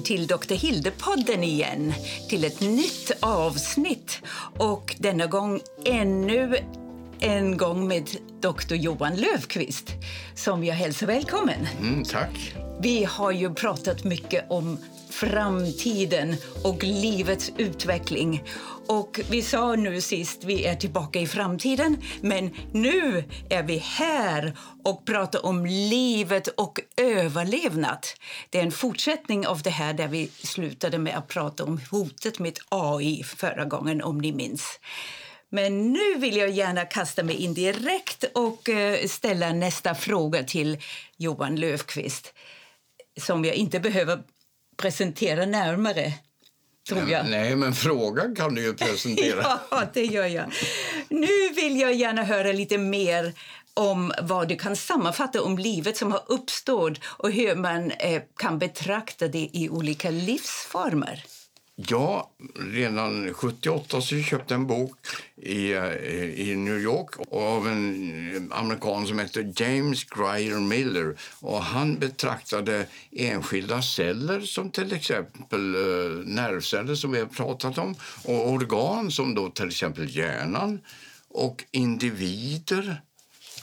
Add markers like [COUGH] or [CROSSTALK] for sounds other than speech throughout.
välkommen till Dr. Hilde-podden igen, till ett nytt avsnitt. Och denna gång ännu en gång med Dr. Johan Löfqvist, som jag hälsar välkommen. Mm, tack. Vi har ju pratat mycket om framtiden och livets utveckling. Och vi sa nu sist vi är tillbaka i framtiden, men nu är vi här och pratar om livet och överlevnad. Det är en fortsättning av det här där vi slutade med att prata om hotet med AI förra gången, om ni minns. Men nu vill jag gärna kasta mig in direkt och eh, ställa nästa fråga till Johan Löfqvist som jag inte behöver presentera närmare. Tror jag. Nej, men frågan kan du ju presentera. [LAUGHS] ja, det gör jag. Nu vill jag gärna höra lite mer om vad du kan sammanfatta om livet som har uppstått och hur man eh, kan betrakta det i olika livsformer. Ja, redan 78 så köpte jag en bok i, eh, i New York av en amerikan som heter James Grier Miller. Och han betraktade enskilda celler som till exempel eh, nervceller som vi har pratat om och organ som då till exempel hjärnan och individer.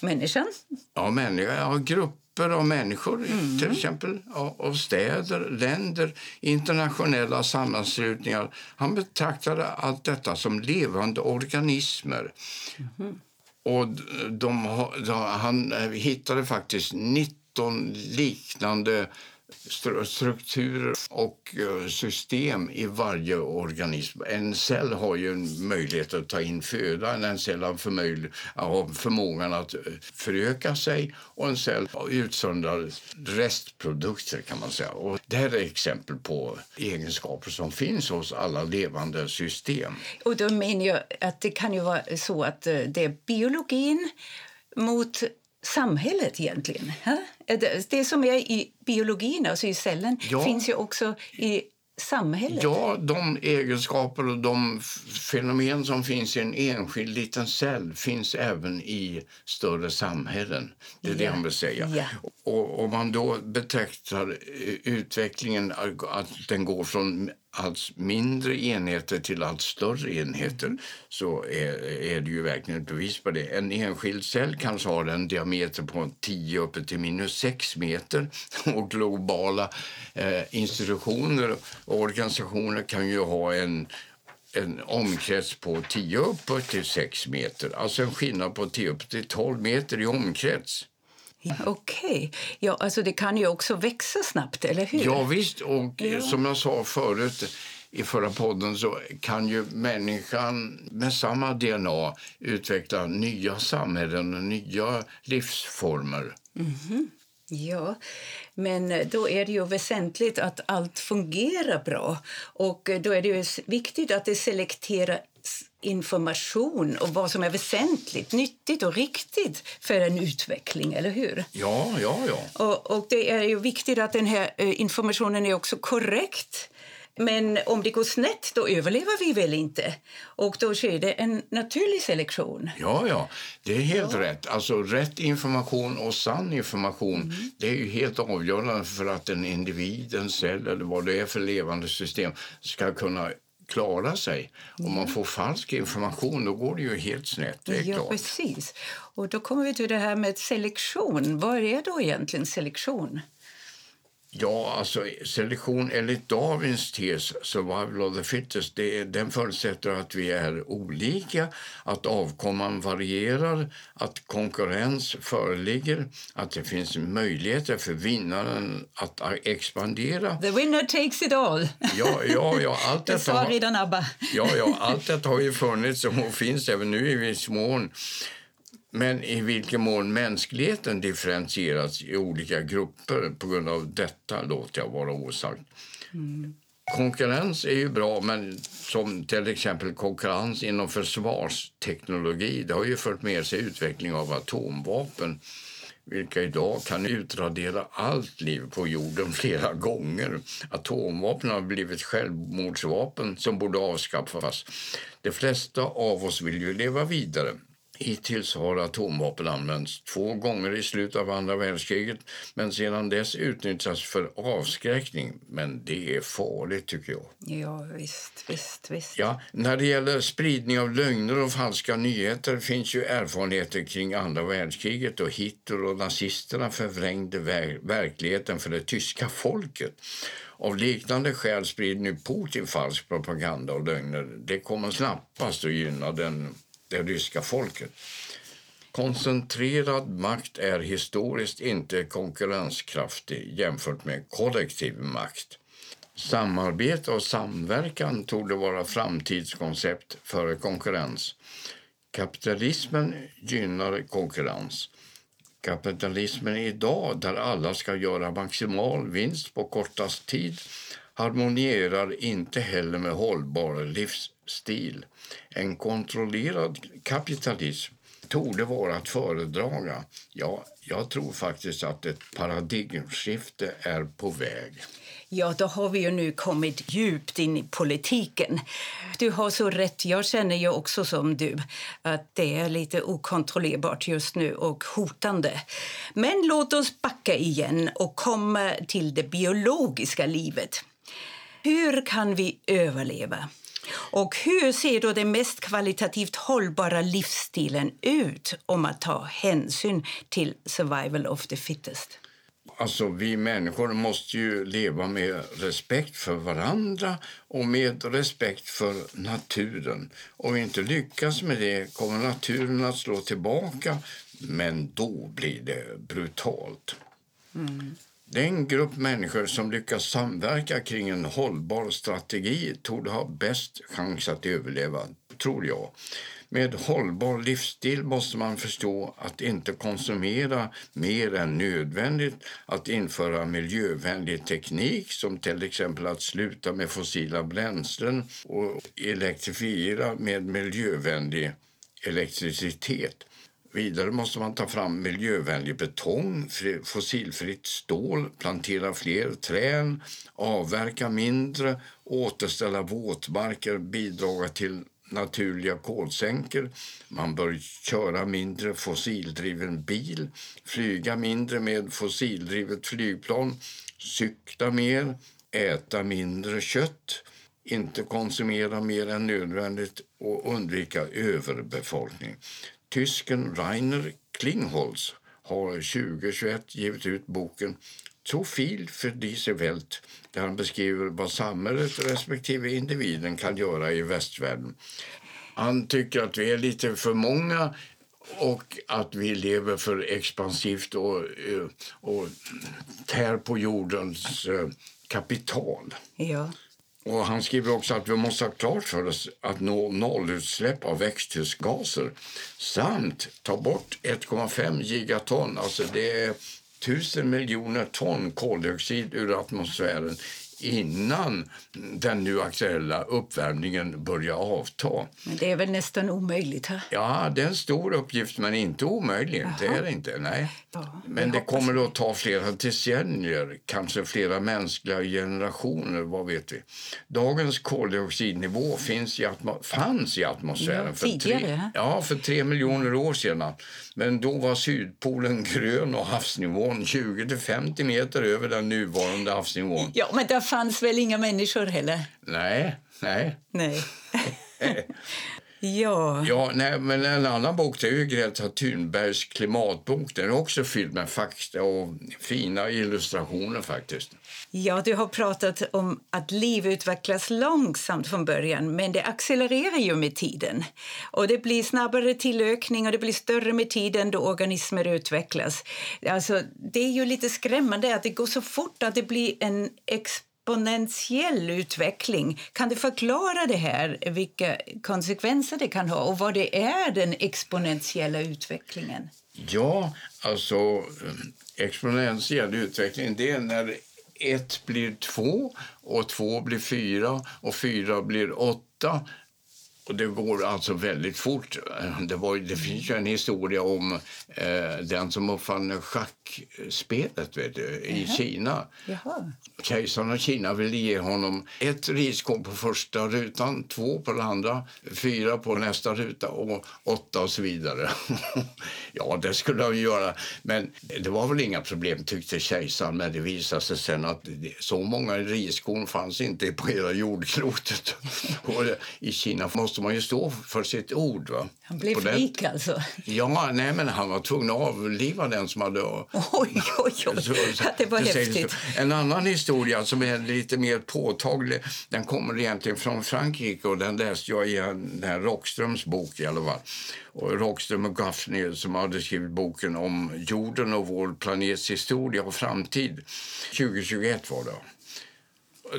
Människan? Ja, människa, ja, grupper grupper av människor, mm. till exempel av städer, länder, internationella sammanslutningar. Han betraktade allt detta som levande organismer. Mm. Och de, de, han hittade faktiskt 19 liknande strukturer och eh, system i varje organism. En cell har ju en möjlighet att ta in föda, en cell har, har förmågan att eh, föröka sig och en cell utsöndrar restprodukter kan man säga. Och det här är exempel på egenskaper som finns hos alla levande system. Och då menar jag att det kan ju vara så att eh, det är biologin mot samhället egentligen. Det som är i biologin, alltså i cellen, ja. finns ju också i samhället. Ja, de egenskaper och de fenomen som finns i en enskild liten cell finns även i större samhällen. Det är ja. det han vill säga. Ja. Och om man då betraktar eh, utvecklingen att den går från allt mindre enheter till allt större enheter mm. så är, är det ju verkligen ett bevis på det. En enskild cell kanske har en diameter på 10 uppe till minus 6 meter [LAUGHS] och globala eh, institutioner och organisationer kan ju ha en en omkrets på 10 upp till 6 meter. Alltså en skillnad på 10 upp till 12 meter i omkrets. Okej. Okay. Ja, alltså det kan ju också växa snabbt, eller hur? Ja, visst. Och ja. som jag sa förut i förra podden så kan ju människan med samma DNA utveckla nya samhällen och nya livsformer. Mm -hmm. Ja, men då är det ju väsentligt att allt fungerar bra. Och då är det ju viktigt att det selekterar information och vad som är väsentligt, nyttigt och riktigt för en utveckling, eller hur? Ja, ja, ja. Och, och det är ju viktigt att den här eh, informationen är också korrekt. Men om det går snett, då överlever vi väl inte? Och då sker det en naturlig selektion. Ja, ja, det är helt ja. rätt. Alltså rätt information och sann information, mm. det är ju helt avgörande för att en individ, en cell eller vad det är för levande system ska kunna klara sig. Om man får falsk information då går det ju helt snett. Det ja, klart. precis. Och då kommer vi till det här med selektion. Vad är då egentligen selektion? Ja, alltså selektion enligt Darwins tes, survival of the fittest, det, den förutsätter att vi är olika, att avkomman varierar, att konkurrens föreligger, att det finns möjligheter för vinnaren att expandera. The winner takes it all. Ja, ja, ja. [LAUGHS] Allt det sa redan ABBA. Ja, ja, allt detta har ju funnits och finns även nu i viss mån. Men i vilken mån mänskligheten differentierats i olika grupper på grund av detta låter jag vara osagt. Mm. Konkurrens är ju bra, men som till exempel konkurrens inom försvarsteknologi det har ju fört med sig utveckling av atomvapen vilka idag kan utradera allt liv på jorden flera gånger. Atomvapen har blivit självmordsvapen som borde avskaffas. De flesta av oss vill ju leva vidare Hittills har atomvapen använts två gånger i slutet av andra världskriget men sedan dess utnyttjas för avskräckning. Men det är farligt, tycker jag. Ja, visst, visst, visst. Ja, när det gäller spridning av lögner och falska nyheter finns ju erfarenheter kring andra världskriget och Hitler och nazisterna förvrängde ver verkligheten för det tyska folket. Av liknande skäl sprider nu Putin falsk propaganda och lögner. Det kommer knappast att gynna den det ryska folket. Koncentrerad makt är historiskt inte konkurrenskraftig jämfört med kollektiv makt. Samarbete och samverkan torde vara framtidskoncept före konkurrens. Kapitalismen gynnar konkurrens. Kapitalismen idag, där alla ska göra maximal vinst på kortast tid harmonierar inte heller med hållbar stil. En kontrollerad kapitalism torde vara att föredraga. Ja, jag tror faktiskt att ett paradigmskifte är på väg. Ja, då har vi ju nu kommit djupt in i politiken. Du har så rätt. Jag känner ju också som du att det är lite okontrollerbart just nu och hotande. Men låt oss backa igen och komma till det biologiska livet. Hur kan vi överleva? Och hur ser då den mest kvalitativt hållbara livsstilen ut om man tar hänsyn till survival of the fittest? Alltså, vi människor måste ju leva med respekt för varandra och med respekt för naturen. Om vi inte lyckas med det kommer naturen att slå tillbaka, men då blir det brutalt. Mm. Den grupp människor som lyckas samverka kring en hållbar strategi torde ha bäst chans att överleva, tror jag. Med hållbar livsstil måste man förstå att inte konsumera mer än nödvändigt, att införa miljövänlig teknik som till exempel att sluta med fossila bränslen och elektrifiera med miljövänlig elektricitet. Vidare måste man ta fram miljövänlig betong, fossilfritt stål, plantera fler träd, avverka mindre, återställa våtmarker, bidra till naturliga kolsänkor. Man bör köra mindre fossildriven bil, flyga mindre med fossildrivet flygplan, cykla mer, äta mindre kött, inte konsumera mer än nödvändigt och undvika överbefolkning. Tysken Rainer Klingholz har 2021 givit ut boken To viel för diese Welt där han beskriver vad samhället respektive individen kan göra i västvärlden. Han tycker att vi är lite för många och att vi lever för expansivt och, eh, och tär på jordens eh, kapital. Ja. Och han skriver också att vi måste ha klart för oss att nå nollutsläpp av växthusgaser samt ta bort 1,5 gigaton, alltså det är tusen miljoner ton koldioxid ur atmosfären innan den nu aktuella uppvärmningen börjar avta. Men det är väl nästan omöjligt? Här? Ja, det är en stor uppgift, men inte omöjlig. Det är det inte. Nej. Ja, men det kommer att ta flera decennier, kanske flera mänskliga generationer. Vad vet vi? Dagens koldioxidnivå finns i atmo fanns i atmosfären ja, för, tre, ja, för tre miljoner år sedan. Men då var Sydpolen grön och havsnivån 20-50 meter över den nuvarande havsnivån. Ja, men där fanns väl inga människor heller? Nej, nej. Nej. [LAUGHS] ja. Ja, nej, men en annan bok det är ju Greta Thunbergs klimatbok. Den är också fylld med fakta och fina illustrationer faktiskt. Ja, du har pratat om att liv utvecklas långsamt från början men det accelererar ju med tiden. Och Det blir snabbare tillökning och det blir större med tiden då organismer utvecklas. Alltså, det är ju lite skrämmande att det går så fort att det blir en exponentiell utveckling. Kan du förklara det här, vilka konsekvenser det kan ha och vad det är den exponentiella utvecklingen? Ja, alltså eh, exponentiell utveckling det är när ett blir två och två blir fyra och fyra blir åtta och det går alltså väldigt fort. Det, var, det finns ju en historia om eh, den som uppfann schackspelet vet du, i Jaha. Kina. Jaha. Kejsaren av Kina ville ge honom ett riskorn på första rutan, två på den andra, fyra på nästa ruta och åtta och så vidare. [LAUGHS] ja, det skulle han göra. Men det var väl inga problem tyckte kejsaren. Men det visade sig sen att så många riskorn fanns inte på hela jordklotet. [LAUGHS] och I Kina måste man ju stå för sitt ord. Va? Han blev det- rik alltså. Ja, nej, men han var tvungen att avliva den som hade Oj, oj, oj. så- Ja, det var häftigt. så. En annan historia som är lite mer påtaglig, den kommer egentligen från Frankrike och den läste jag i en- den här Rockströms bok i alla fall. Och Rockström och Gaffney som hade skrivit boken om jorden och vår planets historia och framtid. 2021 var det.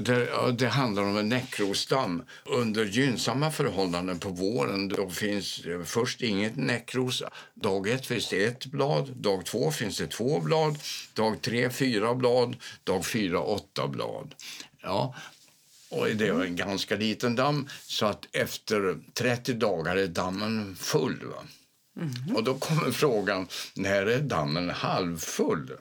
Det, det handlar om en näckrosdamm. Under gynnsamma förhållanden på våren då finns först inget näckros. Dag ett finns det ett blad, dag två finns det två blad, dag tre fyra blad, dag fyra åtta blad. Ja, och det är en ganska liten damm, så att efter 30 dagar är dammen full. Va? Och då kommer frågan, när är dammen halvfull?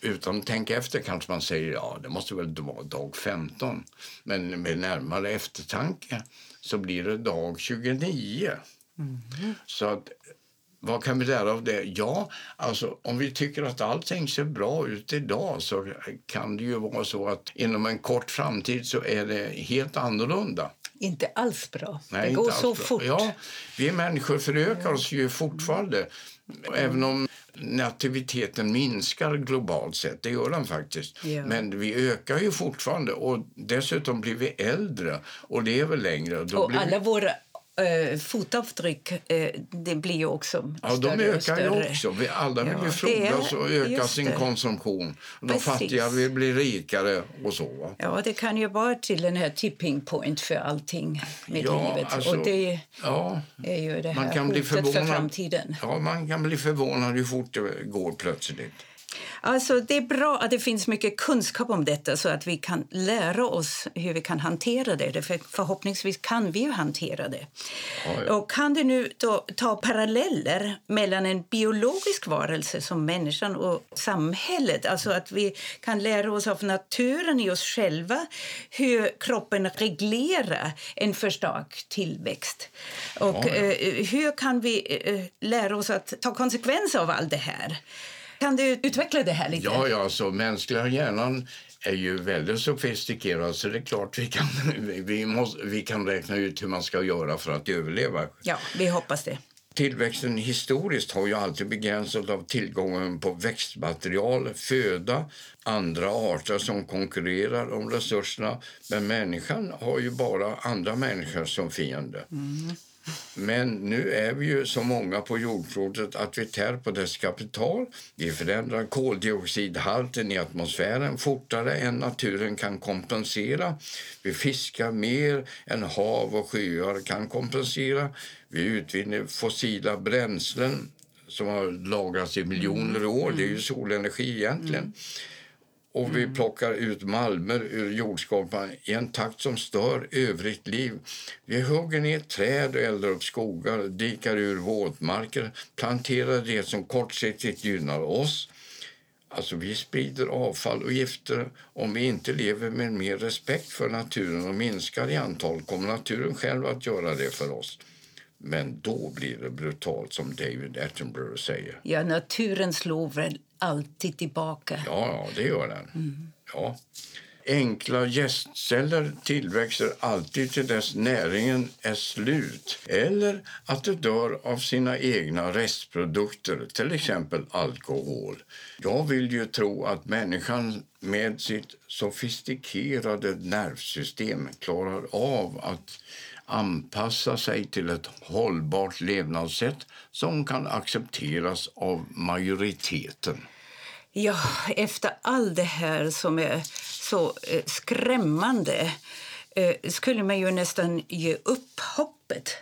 Utan att tänka efter kanske man säger ja, det måste väl vara dag 15. Men med närmare eftertanke så blir det dag 29. Så att, vad kan vi lära av det? Ja, alltså om vi tycker att allting ser bra ut idag så kan det ju vara så att inom en kort framtid så är det helt annorlunda. Inte alls bra. Nej, det går så bra. fort. Ja, vi människor förökar oss ju fortfarande. Även om nativiteten minskar globalt sett, det gör den faktiskt. Ja. Men vi ökar ju fortfarande och dessutom blir vi äldre och lever längre. Då Och blir vi- alla våra eh, fotavtryck eh, det blir ju också Ja, de större och ökar större. ju också. Alla vill ju frodas och öka sin konsumtion. De Precis. fattiga vill bli rikare och så. Ja, det kan ju vara till den här tipping point för allting med Ja, livet. alltså, och det Ja, är ju det man här kan bli hotet för förvånad. framtiden. Ja, man kan bli förvånad hur fort det går plötsligt. Alltså, det är bra att det finns mycket kunskap om detta så att vi kan lära oss hur vi kan hantera det. För förhoppningsvis kan vi ju hantera det. Ja, ja. Och kan du nu ta paralleller mellan en biologisk varelse som människan och samhället? Alltså att vi kan lära oss av naturen i oss själva hur kroppen reglerar en för stark tillväxt. Och Ja, ja. eh, hur kan vi eh, lära oss att ta konsekvenser av allt det här? Kan du utveckla det här lite? Ja, ja, så mänskliga hjärnan är ju väldigt sofistikerad så det är klart vi kan, vi, måste, vi kan räkna ut hur man ska göra för att överleva. Ja, vi hoppas det. Tillväxten historiskt har ju alltid begränsats av tillgången på växtmaterial, föda, andra arter som konkurrerar om resurserna. Men människan har ju bara andra människor som fiende. Men nu är vi ju så många på jordklotet att vi tär på dess kapital. Vi förändrar koldioxidhalten i atmosfären fortare än naturen kan kompensera. Vi fiskar mer än hav och sjöar kan kompensera. Vi utvinner fossila bränslen som har lagrats i miljoner år. Det är ju solenergi egentligen och vi plockar ut malmer ur jordskorpan i en takt som stör övrigt liv. Vi hugger ner träd och eldar upp skogar, dikar ur våtmarker, planterar det som kortsiktigt gynnar oss. Alltså vi sprider avfall och gifter. Om vi inte lever med mer respekt för naturen och minskar i antal kommer naturen själv att göra det för oss. Men då blir det brutalt som David Attenborough säger. Ja, naturen slår väl alltid tillbaka. Ja, ja, det gör den. Ja. Enkla gästceller tillväxer alltid till dess näringen är slut eller att det dör av sina egna restprodukter, till exempel alkohol. Jag vill ju tro att människan med sitt sofistikerade nervsystem klarar av att anpassa sig till ett hållbart levnadssätt som kan accepteras av majoriteten. Ja, efter allt det här som är så eh, skrämmande eh, skulle man ju nästan ge upp hoppet.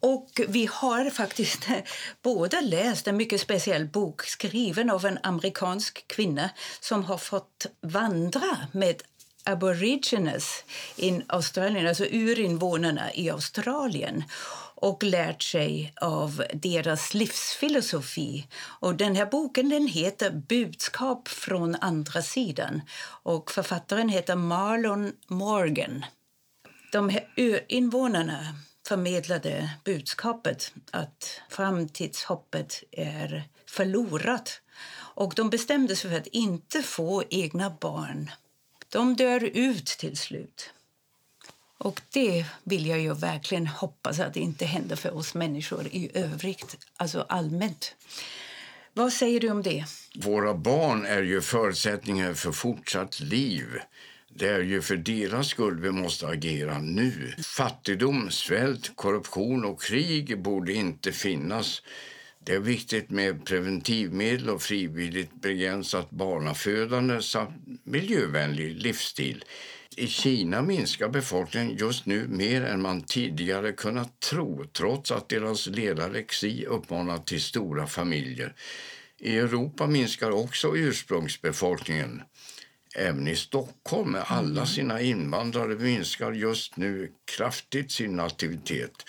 Och vi har faktiskt [LAUGHS] båda läst en mycket speciell bok skriven av en amerikansk kvinna som har fått vandra med aborigines in Australien, alltså urinvånarna i Australien och lärt sig av deras livsfilosofi. Och den här boken den heter Budskap från andra sidan och författaren heter Marlon Morgan. De här urinvånarna förmedlade budskapet att framtidshoppet är förlorat. Och de bestämde sig för att inte få egna barn. De dör ut till slut. Och det vill jag ju verkligen hoppas att det inte händer för oss människor i övrigt, alltså allmänt. Vad säger du om det? Våra barn är ju förutsättningen för fortsatt liv. Det är ju för deras skull vi måste agera nu. Fattigdom, svält, korruption och krig borde inte finnas. Det är viktigt med preventivmedel och frivilligt begränsat barnafödande samt miljövänlig livsstil. I Kina minskar befolkningen just nu mer än man tidigare kunnat tro trots att deras ledare Xi uppmanar till stora familjer. I Europa minskar också ursprungsbefolkningen. Även i Stockholm med alla mm. sina invandrare minskar just nu kraftigt sin nativitet.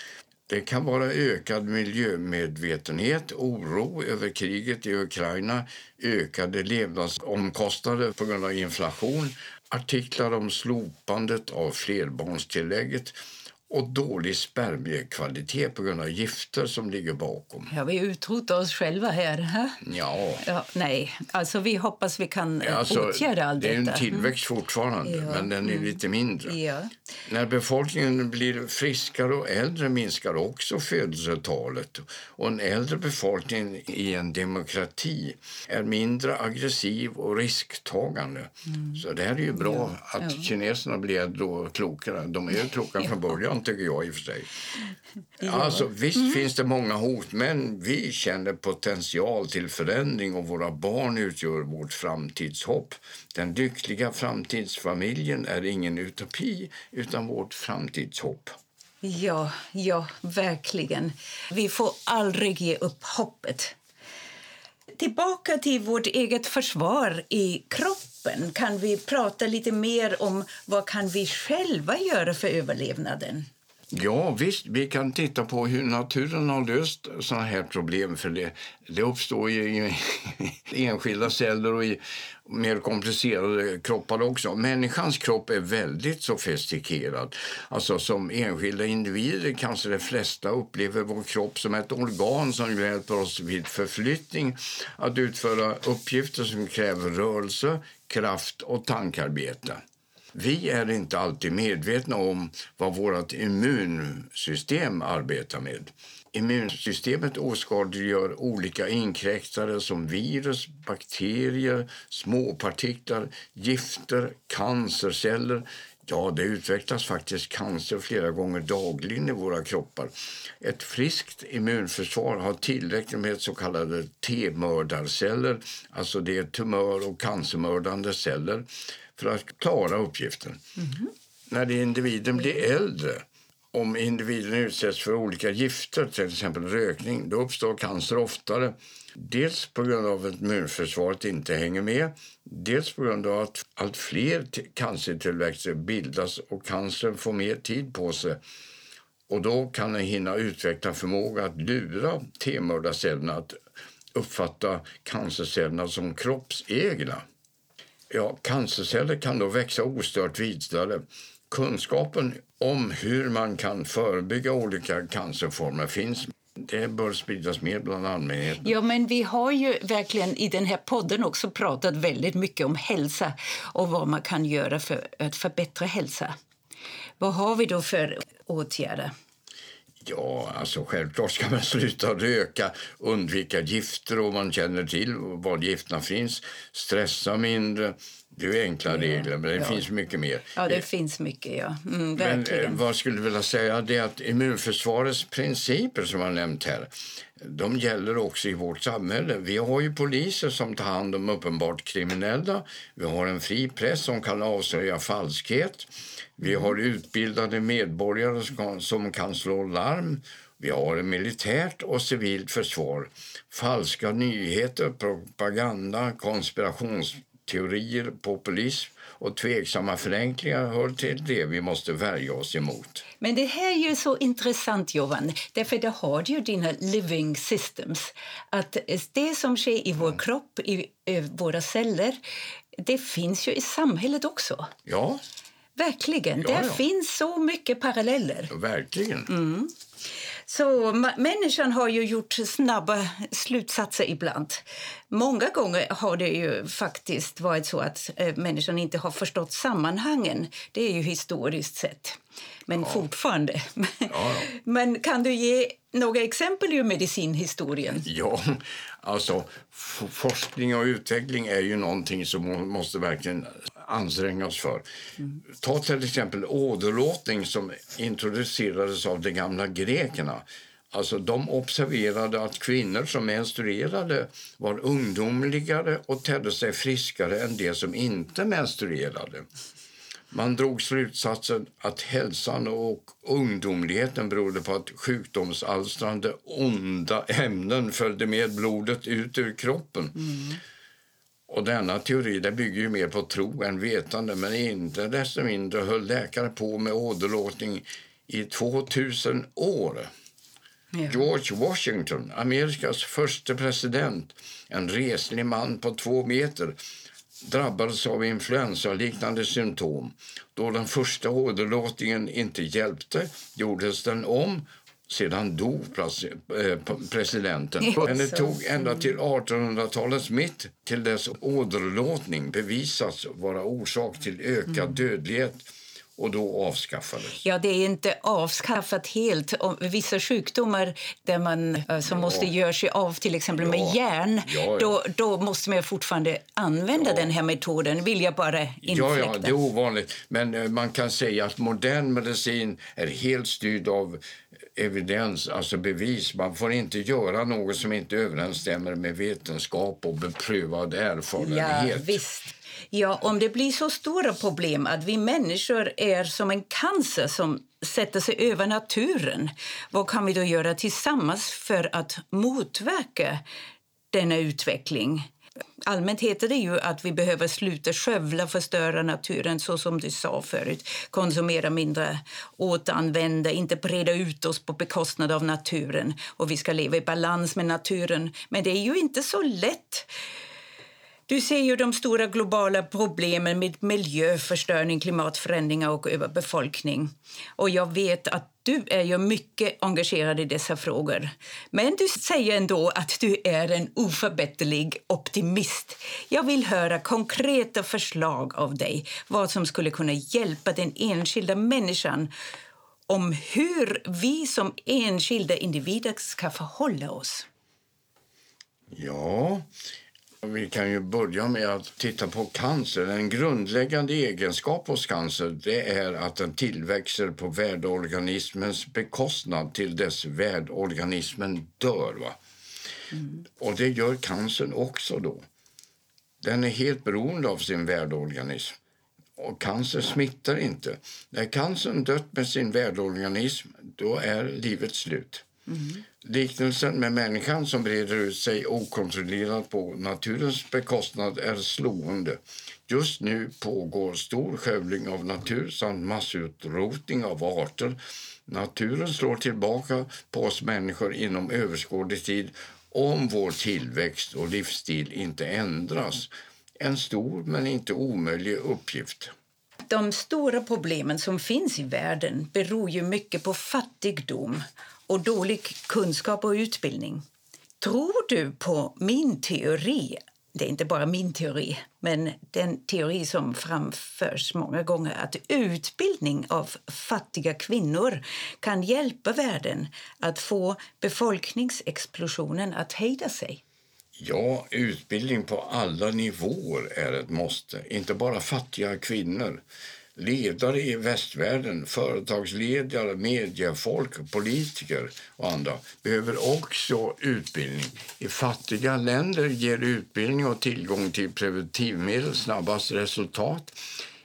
Det kan vara ökad miljömedvetenhet, oro över kriget i Ukraina, ökade levnadsomkostnader på grund av inflation, artiklar om slopandet av flerbarnstillägget och dålig spermiekvalitet på grund av gifter som ligger bakom. Ja, vi utrotar oss själva här. Ja. ja. Nej, alltså vi hoppas vi kan ja, alltså, åtgärda allt detta. Det är en tillväxt mm. fortfarande, ja. men den är mm. lite mindre. Ja. När befolkningen blir friskare och äldre minskar också födelsetalet. Och en äldre befolkning i en demokrati är mindre aggressiv och risktagande. Mm. Så det här är ju bra att kineserna blir och klokare. De är ju kloka från början tycker jag i och för sig. Alltså, visst mm. finns det många hot, men vi känner potential till förändring och våra barn utgör vårt framtidshopp. Den lyckliga framtidsfamiljen är ingen utopi, utan vårt framtidshopp. Ja, ja, verkligen. Vi får aldrig ge upp hoppet. Tillbaka till vårt eget försvar i kroppen. Kan vi prata lite mer om vad kan vi själva göra för överlevnaden? Ja, visst. Vi kan titta på hur naturen har löst såna här problem. För Det, det uppstår ju i [LAUGHS] enskilda celler och i mer komplicerade kroppar också. Människans kropp är väldigt sofistikerad. Alltså Som enskilda individer kanske de flesta upplever vår kropp som ett organ som hjälper oss vid förflyttning att utföra uppgifter som kräver rörelse, kraft och tankarbete. Vi är inte alltid medvetna om vad vårt immunsystem arbetar med. Immunsystemet åskådliggör olika inkräktare som virus, bakterier, småpartiklar, gifter, cancerceller. Ja, det utvecklas faktiskt cancer flera gånger dagligen i våra kroppar. Ett friskt immunförsvar har tillräckligt med så kallade T-mördarceller, alltså det är tumör och cancermördande celler för att klara uppgiften. Mm. När individen blir äldre, om individen utsätts för olika gifter, till exempel rökning, då uppstår cancer oftare. Dels på grund av att immunförsvaret inte hänger med, dels på grund av att allt fler cancertillväxter bildas och cancern får mer tid på sig. Och då kan den hinna utveckla förmåga att lura T-mördarcellerna att uppfatta cancercellerna som kroppsegna. Ja, cancerceller kan då växa ostört vidare. Kunskapen om hur man kan förebygga olika cancerformer finns. Det bör spridas mer bland allmänheten. Ja, men vi har ju verkligen i den här podden också pratat väldigt mycket om hälsa och vad man kan göra för att förbättra hälsa. Vad har vi då för åtgärder? Ja, alltså självklart ska man [LAUGHS] sluta röka, undvika gifter om man känner till var gifterna finns, stressa mindre. Det är enkla regler, men det ja. finns mycket mer. Ja, det eh, finns mycket, ja. Mm. Men vad skulle vilja säga det är att immunförsvarets principer som jag nämnt här, de gäller också i vårt samhälle. Vi har ju poliser som tar hand om uppenbart kriminella. Vi har en fri press som kan avslöja falskhet. Vi har utbildade medborgare som kan slå larm. Vi har militärt och civilt försvar. Falska nyheter, propaganda, konspirations konspirationsteorier, populism och tveksamma förenklingar hör till det vi måste värja oss emot. Men det här är ju så intressant, Johan, därför det har ju dina living systems. Att det som sker i vår kropp, i våra celler, det finns ju i samhället också. Ja. Verkligen. Ja, Där ja. finns så mycket paralleller. Verkligen. Mm. Så människan har ju gjort snabba slutsatser ibland. Många gånger har det ju faktiskt varit så att eh, människan inte har förstått sammanhangen. Det är ju historiskt sett. Men fortfarande. [LAUGHS] ja. Men kan du ge några exempel ur medicinhistorien? Ja, alltså forskning och utveckling är ju någonting som måste verkligen anstränga oss för. Ta till exempel åderlåtning som introducerades av de gamla grekerna. Alltså, de observerade att kvinnor som menstruerade var ungdomligare och tedde sig friskare än de som inte menstruerade. Man drog slutsatsen att hälsan och ungdomligheten berodde på att sjukdomsalstrande onda ämnen följde med blodet ut ur kroppen. Och denna teori det bygger ju mer på tro än vetande men inte desto mindre höll läkare på med åderlåtning i 2000 år. George Washington, Amerikas första president, en reslig man på två meter drabbades av influensaliknande symptom. Då den första åderlåtningen inte hjälpte gjordes den om sedan dog eh, presidenten. [LAUGHS] Men det tog ända till 1800-talets mitt till dess åderlåtning bevisats vara orsak till ökad dödlighet och då avskaffades. Ja, det är inte avskaffat helt. Vissa sjukdomar där man, eh, som måste göra sig av till exempel med Ja. järn, Ja, ja. Då, då måste man fortfarande använda den här metoden, vill jag bara infläkta. Ja, ja, det är ovanligt. Men eh, man kan säga att modern medicin är helt styrd av evidens, alltså bevis. Man får inte göra något som inte överensstämmer med vetenskap och beprövad Ja, erfarenhet. visst. Ja, om det blir så stora problem att vi människor är som en cancer som sätter sig över naturen, vad kan vi då göra tillsammans för att motverka denna utveckling? Allmänt heter det ju att vi behöver sluta skövla och förstöra naturen så som du sa förut. Konsumera mindre, återanvända, inte breda ut oss på bekostnad av naturen. Och vi ska leva i balans med naturen. Men det är ju inte så lätt. Du ser ju de stora globala problemen med miljöförstöring, klimatförändringar och överbefolkning. Och jag vet att du är ju mycket engagerad i dessa frågor. Men du säger ändå att du är en oförbätterlig optimist. Jag vill höra konkreta förslag av dig vad som skulle kunna hjälpa den enskilda människan om hur vi som enskilda individer ska förhålla oss. Ja, vi kan ju börja med att titta på cancer. En grundläggande egenskap hos cancer det är att den tillväxer på värdorganismens bekostnad till dess värdorganismen dör. Va? Och det gör cancern också då. Den är helt beroende av sin värdorganism. Och cancer smittar inte. När cancern dött med sin värdorganism, då är livet slut. Liknelsen med människan som breder ut sig okontrollerat på naturens bekostnad är slående. Just nu pågår stor skövling av natur samt massutrotning av arter. Naturen slår tillbaka på oss människor inom överskådlig tid om vår tillväxt och livsstil inte ändras. En stor men inte omöjlig uppgift. De stora problemen som finns i världen beror ju mycket på fattigdom och dålig kunskap och utbildning. Tror du på min teori? Det är inte bara min teori, men den teori som framförs många gånger att utbildning av fattiga kvinnor kan hjälpa världen att få befolkningsexplosionen att hejda sig. Ja, utbildning på alla nivåer är ett måste. Inte bara fattiga kvinnor. Ledare i västvärlden, företagsledare, mediefolk, politiker och andra behöver också utbildning. I fattiga länder ger utbildning och tillgång till preventivmedel snabbast resultat.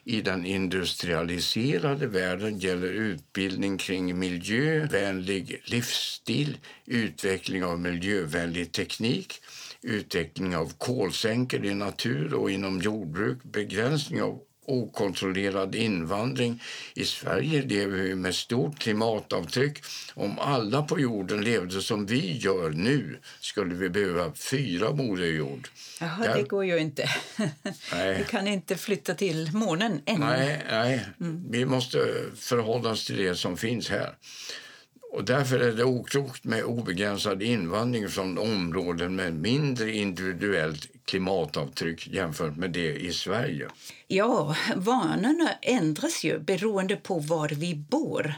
I den industrialiserade världen gäller utbildning kring miljövänlig livsstil, utveckling av miljövänlig teknik, utveckling av kolsänkor i natur och inom jordbruk, begränsning av okontrollerad invandring. I Sverige lever vi med stort klimatavtryck. Om alla på jorden levde som vi gör nu skulle vi behöva fyra moder jord. Jaha, Där... det går ju inte. [LAUGHS] Nej. Vi kan inte flytta till månen än. Nej, nej. Mm. vi måste förhålla oss till det som finns här. Och därför är det oklokt med obegränsad invandring från områden med mindre individuellt klimatavtryck jämfört med det i Sverige. Ja, vanorna ändras ju beroende på var vi bor.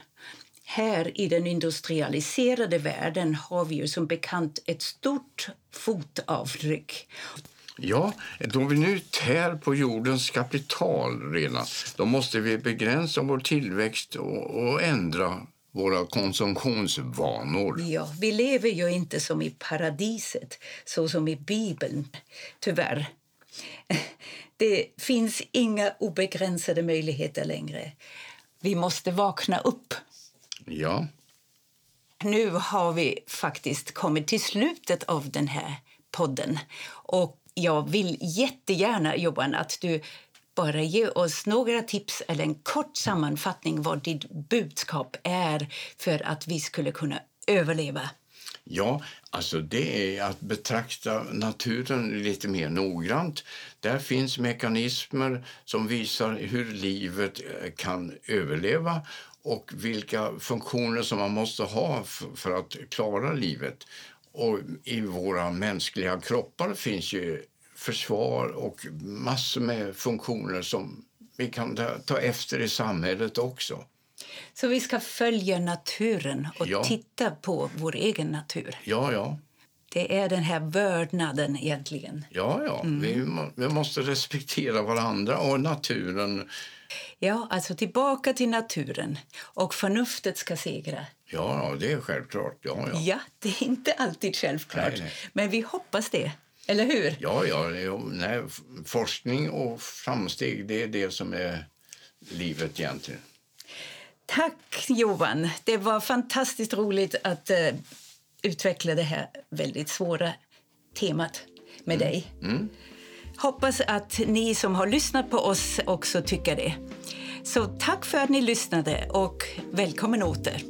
Här i den industrialiserade världen har vi ju som bekant ett stort fotavtryck. Ja, då vi nu tär på jordens kapital redan, då måste vi begränsa vår tillväxt och, och ändra våra konsumtionsvanor. Ja, vi lever ju inte som i paradiset, så som i Bibeln, tyvärr. Det finns inga obegränsade möjligheter längre. Vi måste vakna upp. Ja. Nu har vi faktiskt kommit till slutet av den här podden. Och jag vill jättegärna, Johan, att du bara ge oss några tips eller en kort sammanfattning vad ditt budskap är för att vi skulle kunna överleva? Ja, alltså det är att betrakta naturen lite mer noggrant. Där finns mekanismer som visar hur livet eh, kan överleva och vilka funktioner som man måste ha för att klara livet. Och I våra mänskliga kroppar finns ju försvar och massor med funktioner som vi kan ta efter i samhället också. Så vi ska följa naturen och ja. titta på vår egen natur? Ja, ja. Det är den här vördnaden egentligen. Ja, ja. Mm. Vi, vi måste respektera varandra och naturen. Ja, alltså tillbaka till naturen. Och förnuftet ska segra. Ja, ja det är självklart. Ja, ja. ja, det är inte alltid självklart. Nej, nej. Men vi hoppas det. Eller hur? Ja, ja nej, forskning och framsteg det är det som är livet egentligen. Tack, Johan. Det var fantastiskt roligt att uh, utveckla det här väldigt svåra temat med mm. dig. Mm. Hoppas att ni som har lyssnat på oss också tycker det. Så tack för att ni lyssnade och välkommen åter.